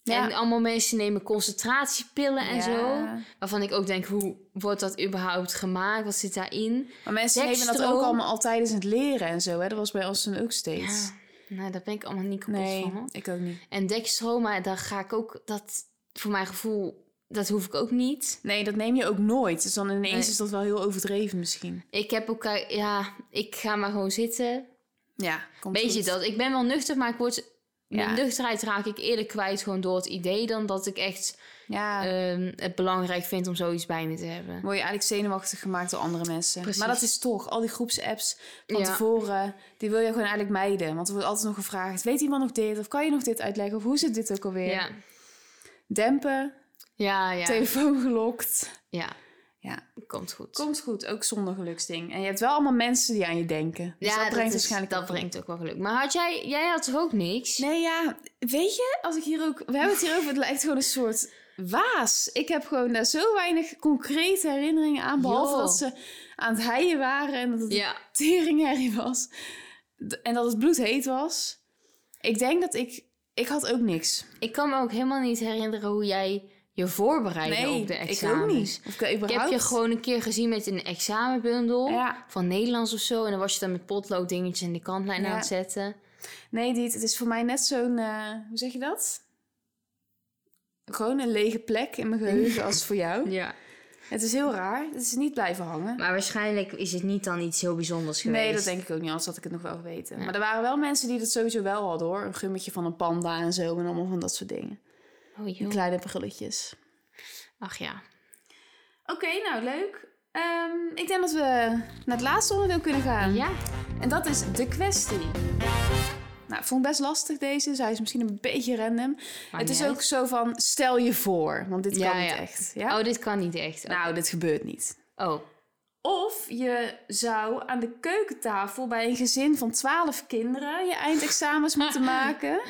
Speaker 2: En allemaal mensen nemen concentratiepillen en
Speaker 1: Ja.
Speaker 2: zo. Waarvan ik ook denk, hoe wordt dat überhaupt gemaakt? Wat zit daarin?
Speaker 1: Maar mensen nemen dat ook allemaal al tijdens het leren en zo. Hè? Dat was bij ons toen ook steeds.
Speaker 2: Ja, nou, daar ben ik allemaal niet kapot
Speaker 1: nee,
Speaker 2: van. hoor.
Speaker 1: ik ook niet.
Speaker 2: En dextro, maar daar ga ik ook... Dat, voor mijn gevoel, dat hoef ik ook niet.
Speaker 1: Nee, dat neem je ook nooit. Dus dan ineens
Speaker 2: Nee.
Speaker 1: is dat wel heel overdreven misschien.
Speaker 2: Ik heb ook... eh, Ja, ik ga maar gewoon zitten.
Speaker 1: Ja, komt
Speaker 2: Weet je dat? Ik ben wel nuchter, maar ik word...
Speaker 1: Ja.
Speaker 2: Mijn nuchterheid raak ik eerder kwijt gewoon door het idee... dan dat ik echt
Speaker 1: Ja,
Speaker 2: ehm, het belangrijk vind om zoiets bij me te hebben.
Speaker 1: word je eigenlijk zenuwachtig gemaakt door andere mensen.
Speaker 2: Precies.
Speaker 1: Maar dat is toch, al die groepsapps van
Speaker 2: Ja.
Speaker 1: tevoren, die wil je gewoon eigenlijk mijden. Want er wordt altijd nog gevraagd, weet iemand nog dit? Of kan je nog dit uitleggen? Of hoe zit dit ook alweer?
Speaker 2: Ja,
Speaker 1: Dempen,
Speaker 2: ja, ja.
Speaker 1: telefoon gelokt.
Speaker 2: ja.
Speaker 1: Ja,
Speaker 2: Komt goed.
Speaker 1: komt goed, ook zonder geluksding. En je hebt wel allemaal mensen die aan je denken. Dus dat brengt
Speaker 2: is-
Speaker 1: waarschijnlijk
Speaker 2: dat
Speaker 1: ook
Speaker 2: brengt ook wel geluk. Maar had jij, jij had toch ook niks?
Speaker 1: Nee, ja, weet je, als ik hier ook... We hebben het hier over, het lijkt gewoon een soort waas. Ik heb gewoon daar zo weinig concrete herinneringen aan. Behalve dat ze aan het heien waren en dat het
Speaker 2: Ja.
Speaker 1: teringherrie was. En dat het bloedheet was. Ik denk dat ik... Ik had ook niks.
Speaker 2: Ik kan me ook helemaal niet herinneren hoe jij je voorbereidde
Speaker 1: Nee,
Speaker 2: op de
Speaker 1: ik
Speaker 2: examens.
Speaker 1: ook niet. Of ik,
Speaker 2: Ik heb je gewoon een keer gezien met een examenbundel
Speaker 1: Ja.
Speaker 2: van Nederlands of zo. En dan was je dan met potlood dingetjes in de kantlijn
Speaker 1: Ja.
Speaker 2: aan het zetten.
Speaker 1: Nee, dit, het is voor mij net zo'n... eh, hoe zeg je dat? Gewoon een lege plek in mijn geheugen als voor jou.
Speaker 2: Ja.
Speaker 1: Het is heel raar. Het is niet blijven hangen.
Speaker 2: Maar waarschijnlijk is het niet dan iets heel bijzonders geweest.
Speaker 1: Nee, dat denk ik ook niet, anders had ik het nog wel geweten.
Speaker 2: Ja.
Speaker 1: Maar er waren wel mensen die dat sowieso wel hadden hoor. Een gummetje van een panda en zo en allemaal van dat soort dingen.
Speaker 2: Oh,
Speaker 1: Die
Speaker 2: joh.
Speaker 1: kleine brulletjes.
Speaker 2: Ach ja.
Speaker 1: Oké, nou leuk. Ehm, ik denk dat we naar het laatste onderdeel kunnen gaan.
Speaker 2: Ja.
Speaker 1: En dat is de kwestie. Nou, ik vond het best lastig deze. Dus hij is misschien een beetje random.
Speaker 2: Maar
Speaker 1: het is ook
Speaker 2: uit.
Speaker 1: zo van, stel je voor. Want dit
Speaker 2: Ja,
Speaker 1: kan niet
Speaker 2: ja.
Speaker 1: echt. Ja?
Speaker 2: Oh, dit kan niet echt.
Speaker 1: Nou, dit gebeurt niet.
Speaker 2: Oh.
Speaker 1: Of je zou aan de keukentafel bij een gezin van 12 kinderen je eindexamens moeten maken.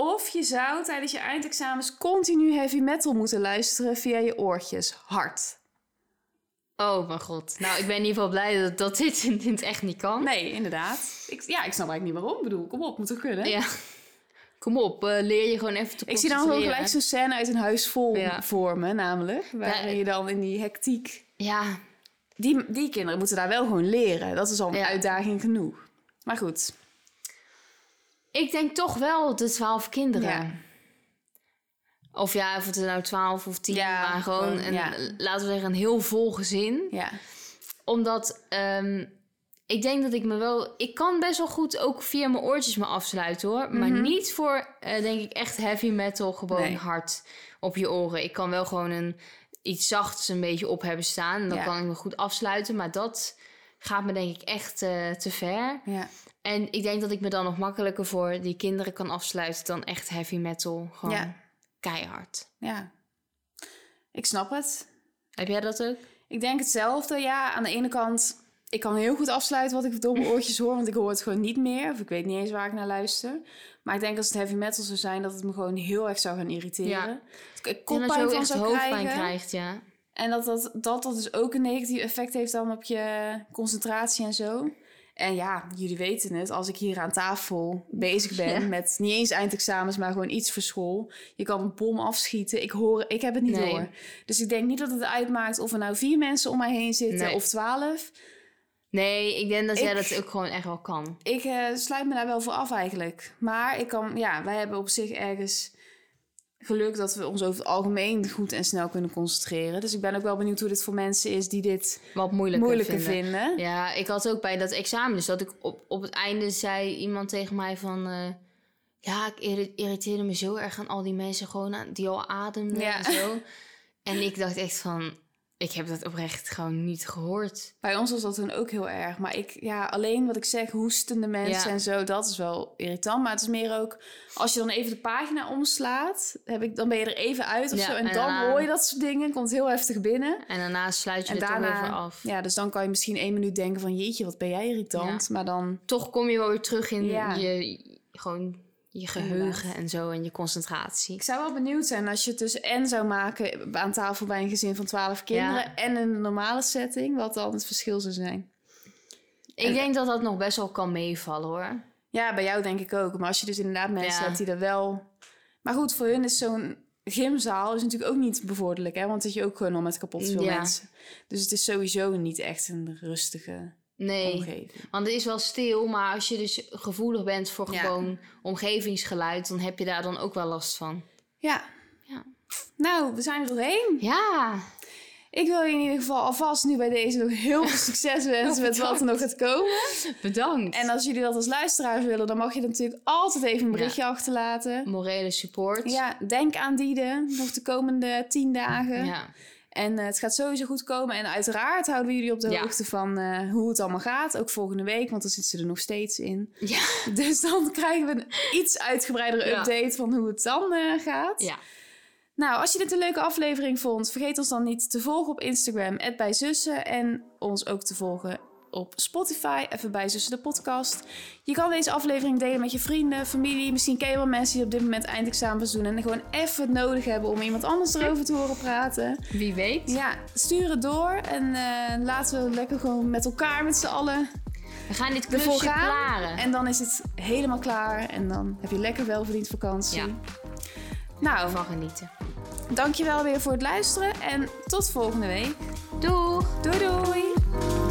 Speaker 1: Of je zou tijdens je eindexamens continu heavy metal moeten luisteren via je oortjes. Hard.
Speaker 2: Oh mijn god. Nou, ik ben in ieder geval blij dat, dat dit in het echt niet kan.
Speaker 1: Nee, inderdaad. Ik, ja, ik snap eigenlijk niet waarom. Ik bedoel, kom op, moet toch kunnen?
Speaker 2: Ja. Kom op, eh, leer je gewoon even te
Speaker 1: Ik zie dan gewoon gelijk zo'n scène uit een huis vol
Speaker 2: Ja.
Speaker 1: vormen, namelijk. Waarin
Speaker 2: Ja.
Speaker 1: je dan in die hectiek...
Speaker 2: Ja,
Speaker 1: Die, die kinderen moeten daar wel gewoon leren. Dat is al een
Speaker 2: Ja.
Speaker 1: uitdaging genoeg. Maar goed.
Speaker 2: Ik denk toch wel de twaalf kinderen.
Speaker 1: Ja.
Speaker 2: Of ja, of het er nou twaalf of tien,
Speaker 1: Ja,
Speaker 2: maar gewoon, een,
Speaker 1: ja.
Speaker 2: laten we zeggen, een heel vol gezin.
Speaker 1: Ja.
Speaker 2: Omdat ehm, ik denk dat ik me wel... Ik kan best wel goed ook via mijn oortjes me afsluiten hoor. Maar
Speaker 1: Mhm.
Speaker 2: niet voor, eh, denk ik, echt heavy metal. Gewoon
Speaker 1: Nee.
Speaker 2: hard op je oren. Ik kan wel gewoon een, iets zachts een beetje op hebben staan. En dan kan ik me goed afsluiten. Maar dat gaat me denk ik echt eh, te ver.
Speaker 1: Ja.
Speaker 2: En ik denk dat ik me dan nog makkelijker voor die kinderen kan afsluiten... dan echt heavy metal. Gewoon
Speaker 1: Ja.
Speaker 2: keihard.
Speaker 1: Ja. Ik snap het.
Speaker 2: Heb jij dat ook?
Speaker 1: Ik denk hetzelfde. Ja, aan de ene kant... Ik kan heel goed afsluiten wat ik door mijn oortjes hoor. Want ik hoor het gewoon niet meer. Of ik weet niet eens waar ik naar luister. Maar ik denk als het heavy metal zou zijn... dat het me gewoon heel erg zou gaan irriteren.
Speaker 2: Ja.
Speaker 1: Ik
Speaker 2: En
Speaker 1: koppijn
Speaker 2: dat je ook echt hoofdpijn
Speaker 1: krijgen.
Speaker 2: krijgt, ja.
Speaker 1: En dat dat, dat dat dus ook een negatief effect heeft dan op je concentratie en zo. En ja, jullie weten het, als ik hier aan tafel bezig ben
Speaker 2: Ja.
Speaker 1: met niet eens eindexamens, maar gewoon iets voor school. Je kan een bom afschieten. Ik hoor, ik heb het niet
Speaker 2: Nee.
Speaker 1: door. Dus ik denk niet dat het uitmaakt of er nou vier mensen om mij heen zitten
Speaker 2: Nee.
Speaker 1: of twaalf.
Speaker 2: Nee, ik denk dat jij
Speaker 1: Ik-
Speaker 2: dat ook gewoon echt wel kan.
Speaker 1: Ik eh, sluit me daar wel voor af eigenlijk. Maar ik kan, ja, wij hebben op zich ergens geluk dat we ons over het algemeen goed en snel kunnen concentreren. Dus ik ben ook wel benieuwd hoe dit voor mensen is die dit
Speaker 2: Wat moeilijker,
Speaker 1: moeilijker
Speaker 2: vinden.
Speaker 1: vinden.
Speaker 2: Ja, ik had ook bij dat examen, dus dat ik op, op het einde zei iemand tegen mij van... eh, ja, ik irri- irriteerde me zo erg aan al die mensen gewoon aan, die al ademden
Speaker 1: Ja.
Speaker 2: en zo. En ik dacht echt van, ik heb dat oprecht gewoon niet gehoord.
Speaker 1: Bij ons was dat toen ook heel erg. Maar ik, ja, alleen wat ik zeg, hoestende mensen
Speaker 2: Ja.
Speaker 1: en zo, dat is wel irritant. Maar het is meer ook, als je dan even de pagina omslaat, heb ik, dan ben je er even uit of
Speaker 2: Ja,
Speaker 1: zo. En,
Speaker 2: en
Speaker 1: dan
Speaker 2: daarna-
Speaker 1: hoor je dat soort dingen, komt heel heftig binnen.
Speaker 2: En daarna sluit je
Speaker 1: En
Speaker 2: voor
Speaker 1: daarna,
Speaker 2: af.
Speaker 1: ja, dus dan kan je misschien één minuut denken van, jeetje, wat ben jij irritant. Maar dan,
Speaker 2: Toch kom je wel weer terug in je, gewoon je geheugen
Speaker 1: Inderdaad.
Speaker 2: en zo en je concentratie.
Speaker 1: ik zou wel benieuwd zijn als je het dus en zou maken aan tafel bij een gezin van twaalf kinderen
Speaker 2: Ja.
Speaker 1: en in een normale setting, wat dan het verschil zou zijn.
Speaker 2: Ik
Speaker 1: En-
Speaker 2: denk dat dat nog best wel kan meevallen hoor.
Speaker 1: Ja, bij jou denk ik ook. Maar als je dus inderdaad mensen
Speaker 2: Ja.
Speaker 1: hebt die er wel... Maar goed, voor hun is zo'n gymzaal is natuurlijk ook niet bevorderlijk, hè? Want dat je ook gewoon al met kapot veel
Speaker 2: Ja.
Speaker 1: mensen. Dus het is sowieso niet echt een rustige
Speaker 2: Nee,
Speaker 1: omgeving.
Speaker 2: want het is wel stil, maar als je dus gevoelig bent voor
Speaker 1: Ja.
Speaker 2: gewoon omgevingsgeluid, dan heb je daar dan ook wel last van.
Speaker 1: Ja.
Speaker 2: Ja.
Speaker 1: Nou, we zijn er doorheen.
Speaker 2: Ja,
Speaker 1: Ik wil je in ieder geval alvast nu bij deze nog heel veel succes wensen met wat er nog gaat komen.
Speaker 2: bedankt.
Speaker 1: En als jullie dat als luisteraars willen, dan mag je natuurlijk altijd even een berichtje achterlaten.
Speaker 2: morele support.
Speaker 1: Ja, denk aan Diede nog de komende tien dagen.
Speaker 2: ja.
Speaker 1: En eh, het gaat sowieso goed komen. En uiteraard houden we jullie op de
Speaker 2: Ja.
Speaker 1: hoogte van eh, hoe het allemaal gaat. Ook volgende week, want dan zit ze er nog steeds in.
Speaker 2: Ja.
Speaker 1: Dus dan krijgen we een iets uitgebreidere
Speaker 2: Ja.
Speaker 1: update van hoe het dan eh, gaat.
Speaker 2: ja.
Speaker 1: Nou, als je dit een leuke aflevering vond, vergeet ons dan niet te volgen op Instagram, @bijzussen En ons ook te volgen op Spotify, even bij Zussen de podcast. Je kan deze aflevering delen met je vrienden, familie. Misschien ken je wel mensen die op dit moment eindexamens doen... en gewoon even het nodig hebben om iemand anders erover te horen praten.
Speaker 2: Wie weet.
Speaker 1: Ja, stuur het door en eh, laten we lekker gewoon met elkaar met z'n allen
Speaker 2: We gaan dit klusje klaren.
Speaker 1: En dan is het helemaal klaar en dan heb je lekker welverdiend vakantie.
Speaker 2: Ja.
Speaker 1: Nou,
Speaker 2: Van genieten.
Speaker 1: dankjewel weer voor het luisteren en tot volgende week.
Speaker 2: Doeg!
Speaker 1: Doei doei!